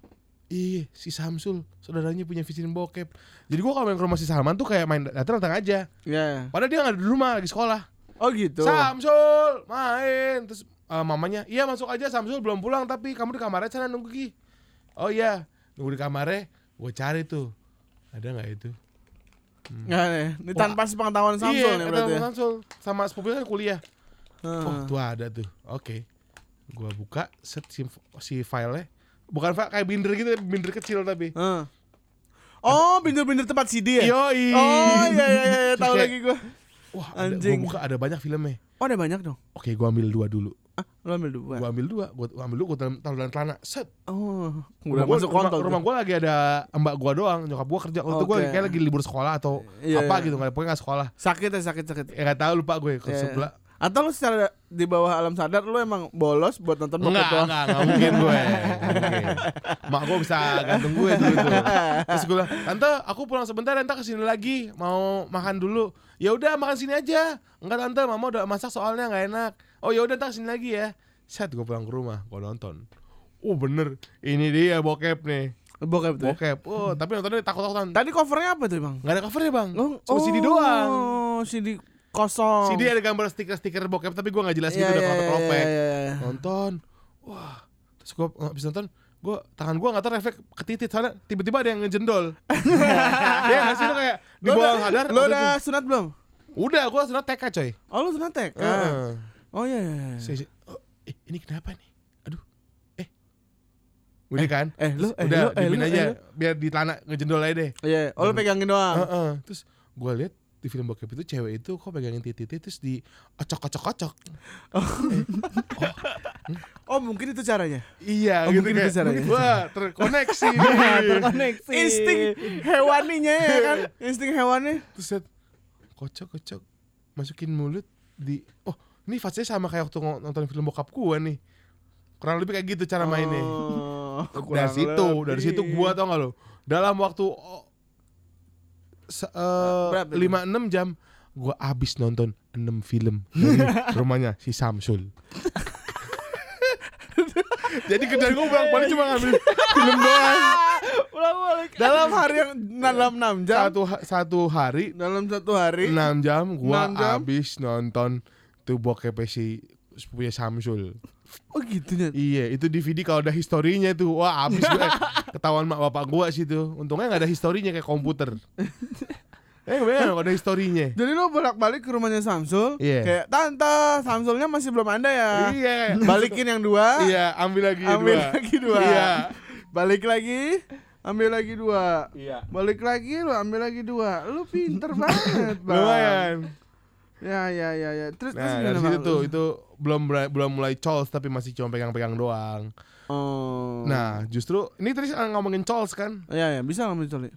iya si Samsul saudaranya punya VCD bokep. Jadi gua kalau main ke rumah si Salman tuh kayak main datang-datang aja. Iya. Padahal dia nggak ada di rumah lagi sekolah. Oh gitu. Samsul main terus eh, mamanya iya masuk aja Samsul belum pulang tapi kamu di kamarnya sana nunggu Ki oh iya nunggu di kamarnya gue cari tuh ada nggak itu Nggak nih. Ini Wah. tanpa sepengetahuan Samsul iya nih ada berarti. ya? Samsul sama sepupunya kan kuliah Heeh. oh tuh ada tuh oke gue buka set si, si filenya bukan file kayak binder gitu binder kecil tapi Heeh. Oh, binder-binder tempat CD ya? Yoi. Oh, iya iya iya, tahu lagi gua. wah ada, Anjing. gue buka ada banyak filmnya Oh, ada banyak dong. oke gue ambil dua dulu Ah, lu ambil dua. gue ambil dua gue ambil dua gue taruh taruh dalam celana set Oh, Udah udah masuk rumah, kontol. rumah gue lagi ada mbak gue doang nyokap gue kerja waktu gue Oke. kayak lagi libur sekolah atau Iya, apa iya. gitu nggak pokoknya nggak sekolah Sakit ya, sakit sakit. ya nggak tahu lupa gue ke Iya. sebelah Atau lu secara di bawah alam sadar lu emang bolos buat nonton bokep enggak doang? enggak enggak mungkin gue Nggak mungkin. [LAUGHS] mak gue bisa gantung gue dulu tuh terus gue bilang tante aku pulang sebentar tante ke sini lagi mau makan dulu ya udah makan sini aja enggak tante mama udah masak soalnya nggak enak oh ya udah ntar ke sini lagi ya set gue pulang ke rumah gue nonton oh bener ini dia bokep nih Bokep tuh. ya? bokep oh tapi nontonnya takut-takutan Tadi covernya apa tuh, Bang? nggak ada covernya bang Oh, cuma CD doang Oh, CD kosong. CD ada gambar stiker-stiker bokep tapi gue nggak jelas Iya, gitu udah iya, kelopek-kelopek iya, iya, iya. nonton wah terus gue habis nonton gue tangan gue nggak tahu refleks ke titit sana tiba-tiba ada yang ngejendol [LAUGHS] ya nggak sih lo kayak di bawah sadar waktu udah sunat belum? udah gue sunat TK coy Oh, lu sunat TK. Heeh. Oh iya iya. iya. Saya- oh, eh, ini kenapa nih aduh eh udah kan eh, lu- eh, udah lu- eh, lu- aja eh, lu. biar di tanah ngejendol aja deh Iya, oh lu pegangin doang. Heeh. terus gue lihat di film bokep itu cewek itu kok pegangin titit terus di ocok-ocok-ocok [LAUGHS] Oh, mungkin itu caranya. Iya Oh, gitu mungkin kayak itu caranya. Wah terkoneksi [LAUGHS] Terkoneksi. Insting hewaninya ya kan? Insting hewannya. Terus liat, kocok kocok Masukin mulut di Oh ini fase sama kayak waktu nonton film bokap gua nih. Kurang lebih kayak gitu cara mainnya. Oh, Dari situ lebih. Dari situ gua tau gak lo? Dalam waktu oh, eh, lima enam jam Gua abis nonton 6 film Dari [LAUGHS] rumahnya si Samsul. Jadi kerjaan gue bolak balik cuma ngambil film doang. Dalam hari yang dalam 6 jam. Satu satu hari. Dalam satu hari. 6 jam gua 6 jam? habis nonton tuh bokep si punya Samsul. oh gitu Nyet. Iya, itu DVD kalau ada historinya tuh. Wah, habis gue ketahuan mak bapak gua sih tuh. Untungnya nggak ada historinya kayak komputer. [LAUGHS] eh, bener ada historinya. jadi lo bolak-balik ke rumahnya Samsul Iya. kayak tante Samsulnya masih belum ada ya Iya. [LAUGHS] balikin yang dua Iya, ambil lagi ambil dua. lagi dua Iya. balik lagi ambil lagi dua Iya. balik lagi lu ambil lagi dua lu pinter [LAUGHS] banget bang Lumayan. Ya ya ya ya. Terus terus Nah, gimana, dari situ tuh itu belum belum mulai cols tapi masih cuma pegang-pegang doang. oh. Nah, justru ini tadi ngomongin cols kan. ya ya bisa ngambil coli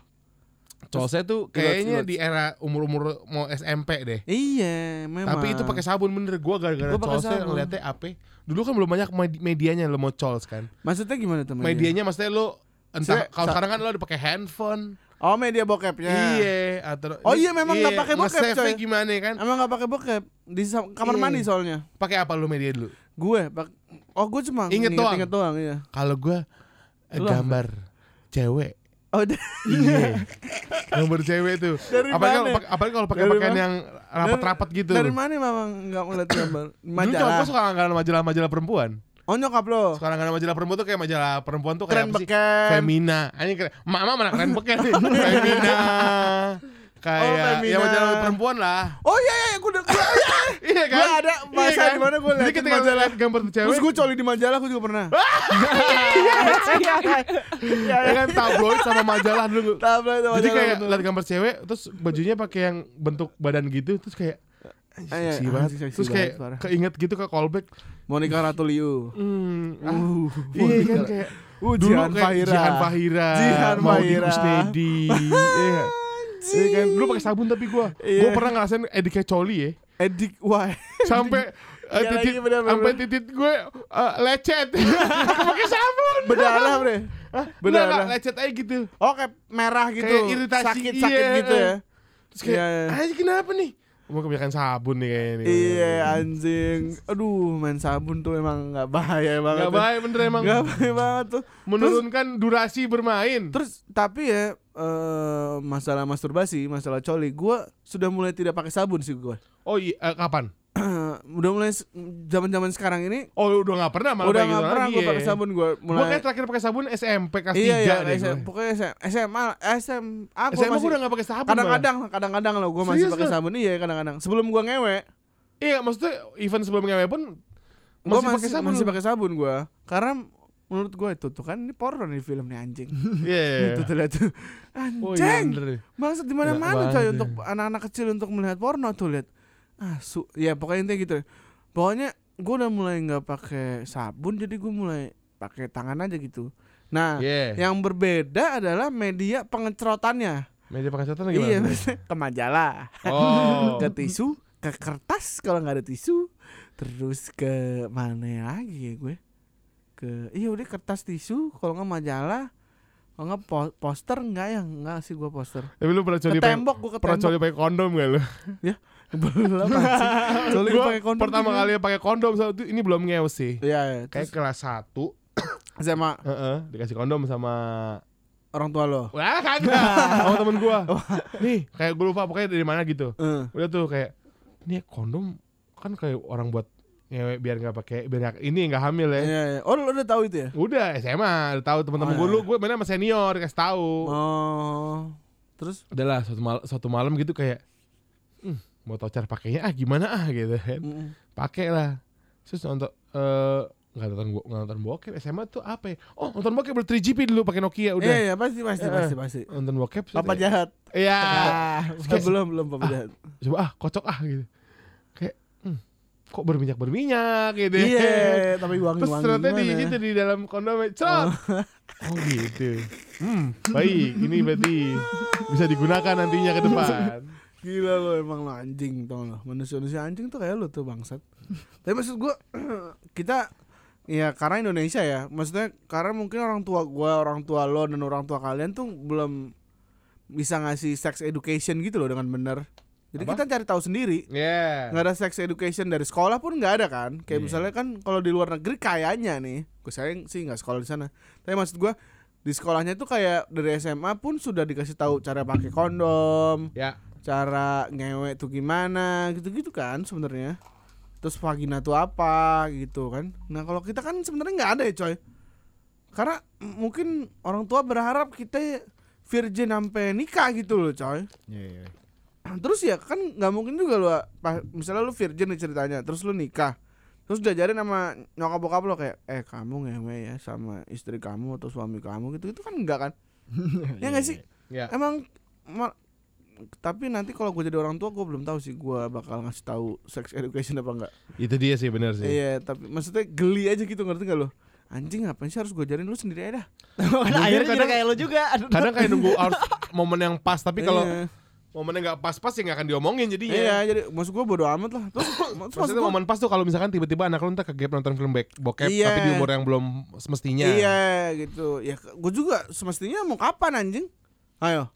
Colsnya tuh kayaknya di era umur-umur mau SMP deh. iya memang. Tapi itu pakai sabun bener. Gua gara-gara colsnya ngeliatnya apa Dulu kan belum banyak med- medianya lo mau cols kan? Maksudnya gimana tuh media? Medianya maksudnya lo Entah kalau sekarang kan lo udah pakai handphone oh media bokepnya. Iya atau Oh iya, memang nggak pakai bokep, coy. gimana kan? Emang nggak pakai bokep? Di kamar Iya. mandi soalnya. Pakai apa lo media dulu? Gue pak oh gue cuma Inget doang. inget doang iya. Kalau gua eh, Lu gambar cewek. Oh Iya. [LAUGHS] Gambar cewek tuh. Dari Apalagi kalau mana? pakai- apalagi kalau pakai pakaian yang rapat-rapat gitu. dari mana memang nggak ngeliat gambar? Dulu cowok majalah. gua suka langganan majalah-majalah perempuan oh nyokap lo Suka langganan majalah perempuan tuh kayak majalah perempuan tuh kayak keren beken Femina. Ini keren. Mama mana keren beken nih. [LAUGHS] Femina. Kayak Oh, ya Femina. majalah perempuan lah. oh iya iya gue udah gue Iya Gua [LAUGHS] ada bahasa di mana gua Jadi liatin ketika majalah. lihat gambar cewek, terus gue coli di majalah gue juga pernah [LAUGHS] ya kan tabloid sama majalah dulu. itu Jadi majalah kayak betul. lihat gambar cewek, terus bajunya pakai yang bentuk badan gitu, terus kayak Ah, iya, seksi banget. seksi Terus kayak banget, keinget gitu ke callback. Monica Ratuliu Hmm, ah, uh iya kan kayak uh dulu Jihan kayak Fahira Jihan Fahira, Jihan Fahira. Kusnedi. Iya. [LAUGHS] Iya kan, dulu pakai sabun tapi gua, Iya. gua pernah ngerasain Eddie kayak coli ya. Edik wah [LAUGHS] sampai eh, Iya lagi, titit sampai titit gue eh, lecet [LAUGHS] pakai sabun berdarah bre Hah? Berdarah. Enggak, lecet aja gitu oh kayak merah gitu Kayak iritasi, sakit sakit iya. gitu ya terus kayak Iya, iya. "Ah, kenapa nih mau kebanyakan sabun nih kayaknya nih iya anjing. Aduh main sabun tuh emang nggak bahaya banget Gak baik bener emang. Nggak bahaya banget tuh. Menurunkan durasi bermain. Terus tapi ya eh, masalah masturbasi masalah coli gue sudah mulai tidak pakai sabun sih gue oh iya eh, kapan udah mulai zaman zaman sekarang ini oh udah gak pernah malah udah kayak nggak gitu pernah gue pakai sabun gue Gue mulai kayak terakhir pakai sabun SMP kelas iya 3 iya deh SM, gue. pokoknya SM, SMA SMA gue SMA masih gue udah gak pakai sabun kadang-kadang kadang-kadang lo gue masih pakai sabun. Iya kadang-kadang. Sebelum gue ngewe. Iya maksudnya event sebelum ngewe pun gue masih, masih pakai sabun masih pakai sabun gue karena menurut gue itu tuh kan ini porno nih film nih anjing. [LAUGHS] Iya iya, iya. itu tuh lihat tuh. Oh iya anjing! bener. Deh. Maksud di mana-mana Enak coy untuk anak-anak kecil untuk melihat porno tuh lihat. Ah, su ya pokoknya intinya gitu. Pokoknya gue udah mulai nggak pakai sabun jadi gue mulai pakai tangan aja gitu. Nah, Iya. yang berbeda adalah media pengecerotannya. Media pengecotan gimana? Iya, ke majalah, Oh. ke tisu, ke kertas kalau nggak ada tisu, terus ke mana lagi ya gue? Ke iya udah kertas tisu, kalau nggak majalah, kalau nggak po- poster enggak ya, enggak sih gue poster. Tapi lu pernah coli pakai tembok gue ke pernah coli pakai kondom gak lu? Belum [LAUGHS] pakai kondom pertama kali pakai kondom saat itu ini belum ngewe sih. Iya, iya. Kayak kelas 1 [COUGHS] sama Heeh, dikasih kondom sama orang tua lo. Wah kagak [LAUGHS] sama temen gua. Nih, kayak gue lupa pokoknya dari mana gitu. Eh. Udah tuh kayak ini kondom kan kayak orang buat ngewe biar nggak pakai biar nggak ini nggak hamil ya. Iya, iya. Oh, lo udah tahu itu ya? Udah SMA, udah tahu teman-teman Oh, gue iya. lu gue mana sama senior kasih tahu. Oh. Terus Udah lah suatu malam suatu malam gitu kayak hmm, mau tau cara pakainya ah gimana ah? gitu kan. mm, pakai lah terus nonton eh nggak nonton nggak nonton bokep SMA tuh apa ya? Oh nonton bokep ber 3GP dulu pakai Nokia udah. Iya, iya, pasti pasti Eh, pasti pasti. nonton bokep Papa kayak, jahat. iya. Ah, belum belum papa jahat. coba ah kocok ah gitu. Kayak hmm, kok berminyak berminyak gitu. Iya, [LAUGHS] tapi wangi terus ternyata di situ di dalam kondom cerot [LAUGHS] oh. gitu. Hmm baik ini berarti bisa digunakan nantinya ke depan [LAUGHS] Gila lo emang lo anjing tau lo Manusia-manusia anjing tuh kayak lo tuh bangsat. [LAUGHS] Tapi maksud gua [CLEARS THROAT] Kita Ya karena Indonesia ya Maksudnya karena mungkin orang tua gua Orang tua lo dan orang tua kalian tuh Belum Bisa ngasih sex education gitu loh dengan benar Jadi Apa? kita cari tahu sendiri. Ya nggak ada sex education dari sekolah pun nggak ada kan? Kayak Iya. misalnya kan kalau di luar negeri kayaknya nih gue sayang sih nggak sekolah di sana. Tapi maksud gue di sekolahnya tuh kayak dari SMA pun sudah dikasih tahu cara pakai kondom, Ya. Cara ngewe tuh gimana, gitu-gitu kan sebenarnya. Terus vagina tuh apa gitu kan. Nah, kalau kita kan sebenarnya nggak ada ya, coy. Karena mungkin orang tua berharap kita virgin sampai nikah gitu loh, coy. Iya, iya. Terus ya kan nggak mungkin juga pa- misalnya lu virgin nih ceritanya, terus lu nikah. Terus diajarin sama nyokap bokap lo kayak eh kamu ngewe ya sama istri kamu atau suami kamu gitu itu kan enggak kan? [LAUGHS] ya nggak sih? Ya. Emang ma- tapi nanti kalau gue jadi orang tua gue belum tahu sih gue bakal ngasih tahu sex education apa enggak. Itu dia sih benar sih. Iya, tapi maksudnya geli aja gitu ngerti gak lo? Anjing ngapain sih harus gue ajarin lu sendiri aja dah. [LAUGHS] Akhirnya jadi kadang- kayak lo juga. Kadang kayak nunggu harus [LAUGHS] momen yang pas tapi kalau Iya. momennya nggak pas-pas ya nggak akan diomongin jadinya. Iya, jadi maksud gue bodo amat lah. Terus, [COUGHS] maksud Maksudnya gua- momen pas tuh kalau misalkan tiba-tiba anak lu ntar ke gap nonton film bokep Iya. tapi di umur yang belum semestinya. Iya gitu. Ya gue juga semestinya mau kapan anjing? Ayo.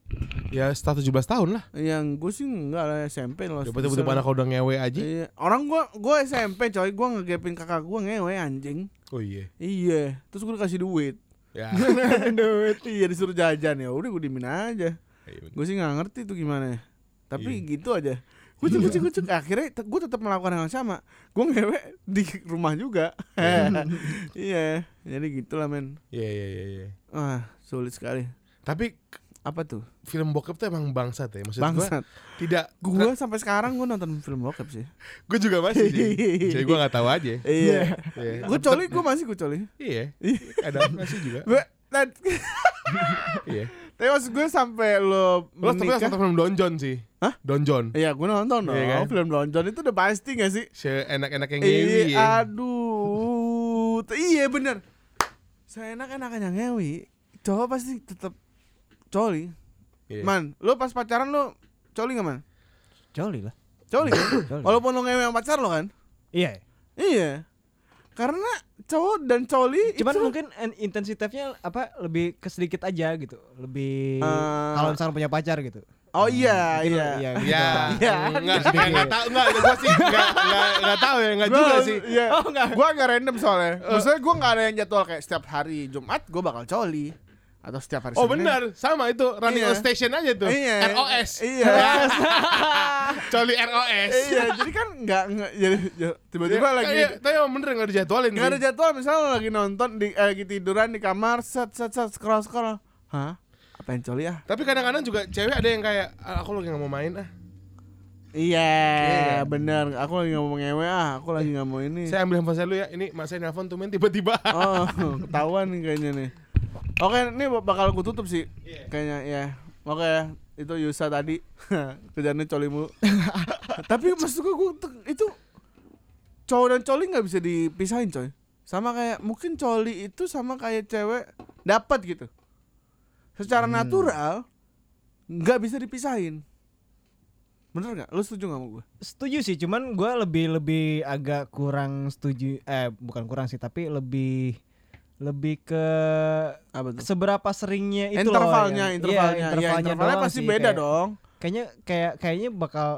Ya setelah 17 tahun lah. Yang gue sih enggak lah SMP loh. Coba tiba-tiba anak udah ngewe aja. Iya. Orang gue gue SMP coy, gue ngegepin kakak gue ngewe anjing. Oh iya. Iya. Terus gue dikasih duit. Ya. [LAUGHS] duit. Iya disuruh jajan ya. Udah gue dimin aja. Iya. Gue sih nggak ngerti tuh gimana. Tapi Iya. gitu aja. Kucuk kucuk kucuk. Akhirnya gue tetap melakukan hal yang sama. Gue ngewe [LAUGHS] di rumah juga. [LAUGHS] iya. Jadi gitulah men. Iya iya iya iya. Wah sulit sekali. Tapi Apa tuh? film bokep tuh emang bangsat ya. Maksud gua Bangsat. tidak Gue sampai sekarang gue nonton film bokep sih. [LAUGHS] gue juga masih sih. [LAUGHS] Jadi gue nggak tahu aja. Iya. Iya. gue coli, gue masih gue coli. Iya. [LAUGHS] Ada masih juga. Gue, dan, Iya. tapi maksud gue sampai lo Lo tapi nonton film Donjon sih. Hah? Donjon. Iya, gue nonton dong. Iya kan? Film Donjon itu udah pasti gak sih? Seenak-enak yang ngewi Iya, ya. aduh. Iya bener. Yang ngewi. Cowok pasti tetap coli. Iya. Man, lo pas pacaran lo coli gak man? Joli lah. Coli kan? [COUGHS] Coli. Walaupun lo ngewe yang pacar lo kan? Iya. Iya. Karena cowok dan coli Cuman itu mungkin en- intensitasnya apa lebih ke sedikit aja gitu. Lebih Eh, kalau misalnya punya pacar gitu. Oh iya, Mungkin iya. Iya. Ya, Iya. enggak, enggak, enggak tahu, enggak, sih enggak, enggak, enggak tahu ya, enggak juga sih. Iya. Oh, enggak. Gua agak random soalnya. Maksudnya gua enggak ada yang jadwal kayak setiap hari Jumat gua bakal coli atau setiap hari Oh Senin. benar, sama itu running Iya. on station aja tuh. Iya. ROS. Iya. [LAUGHS] Coli ROS. iya, jadi kan enggak enggak jadi ya, tiba-tiba lagi Iya, tapi emang bener enggak dijadwalin. Gak ada sih. jadwal misalnya lagi nonton di eh, lagi tiduran di kamar set set set scroll scroll. Hah? Apa yang coli ah? Tapi kadang-kadang juga cewek ada yang kayak "Ah, aku lagi nggak mau main ah. Iya, Iya. bener. Aku lagi nggak mau ngewe ah. Aku lagi nggak mau ini. Saya ambil handphone saya dulu ya. Ini mas saya nelfon tuh tiba-tiba. Oh, [LAUGHS] ketahuan nih kayaknya nih. Oke, ini bakal aku tutup sih. Iya. Kayaknya ya. Oke ya, itu Yusa tadi. [LAUGHS] Kerjaannya coli mulu. [LAUGHS] Tapi maksud gue, gue itu cowok dan coli nggak bisa dipisahin coy. Sama kayak mungkin coli itu sama kayak cewek dapat gitu. Secara natural nggak bisa dipisahin. Bener nggak? Lu setuju nggak sama gue? Setuju sih, cuman gue lebih lebih agak kurang setuju. Eh bukan kurang sih, tapi lebih lebih ke Apa tuh? seberapa seringnya itu loh intervalnya, yang- intervalnya, iya, Iya, intervalnya, intervalnya pasti sih, beda kayak- dong. Kayaknya kayak kayaknya bakal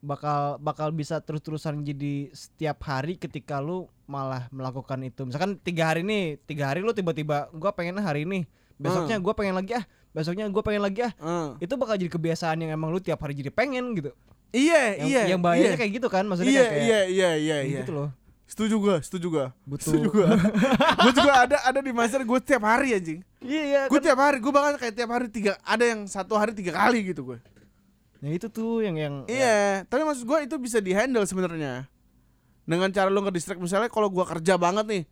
bakal bakal bisa terus-terusan jadi setiap hari ketika lu malah melakukan itu. Misalkan tiga hari nih, tiga hari lu tiba-tiba gua pengen hari ini, besoknya gua pengen lagi ah, besoknya gua pengen lagi ah. Eh. Itu bakal jadi kebiasaan yang emang lu tiap hari jadi pengen gitu. Iya, Yang, iya. yang bahayanya iya. kayak gitu kan, maksudnya iya, kayak, iya, iya, iya, iya. gitu loh. Setuju gua, setuju. Butuh- Setuju gua. [LAUGHS] gua juga ada ada di masa gua tiap hari anjing. Iya, iya. Kan- tiap hari, gua bahkan kayak tiap hari tiga ada yang satu hari tiga kali gitu gua. Nah, itu tuh yang yang Iya, tapi maksud gua itu bisa dihandle sebenarnya. Dengan cara lu nge-distract misalnya kalau gua kerja banget nih.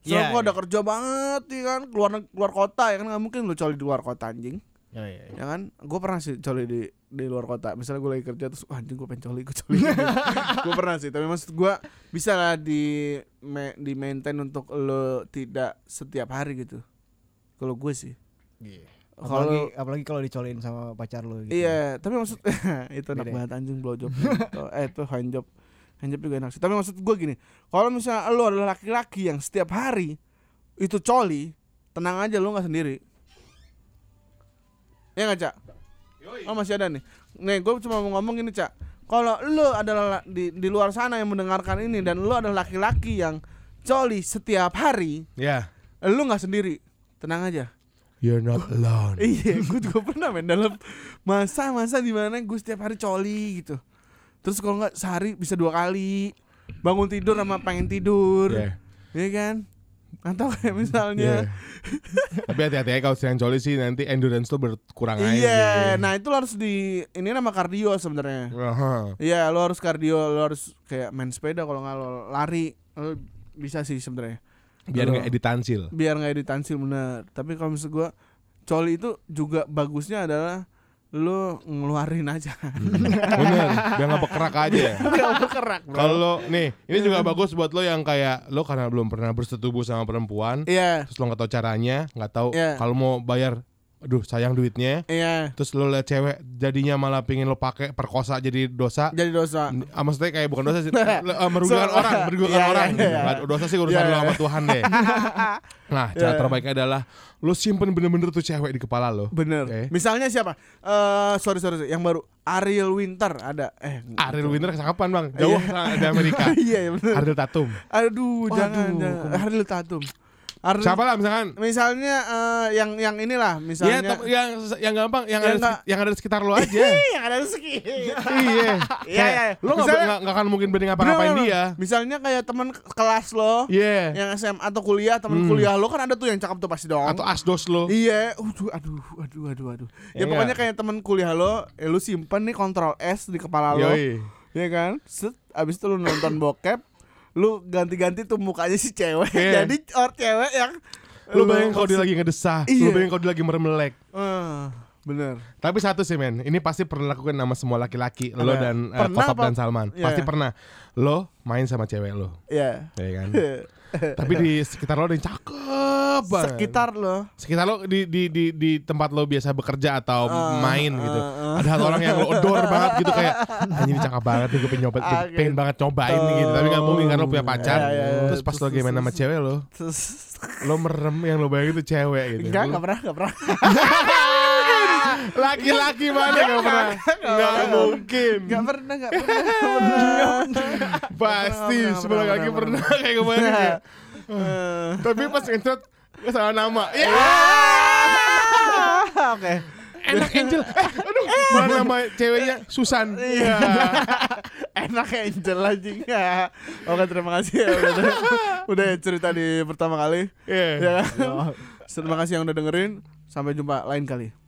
Soalnya Iya, gua iya. ada kerja banget nih kan, keluar keluar kota ya kan nggak mungkin lu coli di luar kota anjing. Oh, iya, iya. Ya kan? Gue pernah sih coli di di luar kota. Misalnya gue lagi kerja terus wah anjing gue pengen coli, gue coli. [LAUGHS] gue pernah sih, tapi maksud gue bisa lah di ma- di maintain untuk lo tidak setiap hari gitu. Kalau gue sih. Apalagi Kalau apalagi kalau dicolin sama pacar lu gitu. iya, tapi maksud [LAUGHS] itu enak banget anjing blowjob. Tuh, eh itu handjob. Handjob juga enak sih. Tapi maksud gue gini, kalau misalnya lo adalah laki-laki yang setiap hari itu coli, tenang aja lo nggak sendiri. Ya nggak cak? Oh masih ada nih. Nih gue cuma mau ngomong gini cak. Kalau lo adalah la- di di luar sana yang mendengarkan ini dan lo adalah laki-laki yang coli setiap hari, Ya. lo nggak sendiri. Tenang aja. you're not alone. [LAUGHS] iya, gue juga pernah main dalam masa-masa di mana gue setiap hari coli gitu. Terus kalau nggak sehari bisa dua kali bangun tidur sama pengen tidur, Yeah. Iya kan? Atau kayak misalnya, Yeah. Tapi hati-hati ya kalau sering coli sih nanti endurance lo berkurang aja. iya, sih. nah itu lo harus di ini nama kardio sebenarnya. Iya, lo harus kardio, lo harus kayak main sepeda kalau nggak lo lari, lo bisa sih sebenarnya. Biar nggak editansil. biar nggak editansil bener tapi kalau misalnya gue coli itu juga bagusnya adalah lu ngeluarin aja. Bener, biar berkerak aja. berkerak bro. Kalau nih, ini juga bagus buat lo yang kayak lo karena belum pernah bersetubuh sama perempuan, iya. terus lo nggak tahu caranya, nggak tahu Iya. kalau mau bayar, aduh sayang duitnya, iya terus lo liat cewek jadinya malah pingin lo pakai perkosa jadi dosa. jadi dosa Ah, maksudnya kayak bukan dosa sih, [LAUGHS] eh, merugikan So- orang, merugikan Iya, orang. iya, gitu. iya. Dosa sih urusan Iya, lo iya. sama Tuhan deh. [LAUGHS] Nah, cara Iya. terbaiknya adalah lo simpen bener-bener tuh cewek di kepala lo. bener Oke. misalnya siapa eh sorry sorry yang baru Ariel Winter ada eh Ariel Winter kapan bang? Jauh di Amerika. [LAUGHS] iya iya bener Ariel Tatum. aduh jangan Waduh, jangan Ariel Tatum Ariel Siapa lah misalkan? misalnya eh, yang yang inilah Iya, misalnya tem- yang yang gampang, yang, Yang ada nggak- yang ada di sekitar lo [LAUGHS] aja. yang ada rezeki [LAUGHS] iya. Iya, Kayak, iya. Lo nggak akan mungkin berani ngapa-ngapain Bener, dia. Misalnya kayak teman kelas lo Iya. yang SMA atau kuliah, teman Hmm. kuliah lo kan ada tuh yang cakep tuh pasti dong. Atau asdos lo. Iya, aduh, aduh, aduh, aduh, aduh. Ya Ya, pokoknya nggak? kayak teman kuliah lo, eh, lu simpen nih kontrol S di kepala lo, Yoi. ya kan? Set, abis itu lu nonton bokep, lu ganti-ganti tuh mukanya si cewek, Iya. [LAUGHS] jadi orang cewek yang Lo bayangin kalau dia lagi ngedesah, Iya. bayangin kalau dia lagi meremelek. Eh, bener. Tapi satu sih men, ini pasti pernah lakukan sama semua laki-laki, lo dan uh, Kotop apa? dan Salman. Iya. Pasti pernah. Lo main sama cewek lo, Ya. ya kan? [LAUGHS] Tapi di sekitar lo ada yang cakep banget. Sekitar lo. sekitar lo di di di di tempat lo biasa bekerja atau Ah, main gitu. ah, ah. Ada satu orang yang lo adore banget gitu kayak anjing cakep banget gue pengen nyoba Ah, pengen banget cobain nih gitu. Tapi nggak mungkin kan lo punya pacar. Ya, ya, ya. Terus pas lo lagi main sama cewek lo, Terus lo merem yang lo bayangin itu cewek gitu. enggak, enggak pernah, enggak pernah. [LAUGHS] Laki-laki mana gak pernah? Gak mungkin. Enggak pernah, enggak pernah. Enggak pernah. [LAUGHS] Pasti pernah, laki pernah, kayak bayangin ya. Eh, Tapi pas ngecat salah nama. [LAUGHS] Ya [LAUGHS] Oke. enak Angel. Eh, aduh, mana nama ceweknya Susan. Iya. Enak Angel anjing ya. Oke, terima kasih ya udah, udah cerita di pertama kali. Iya. Ya. kan? Terima kasih yang udah dengerin. Sampai jumpa lain kali.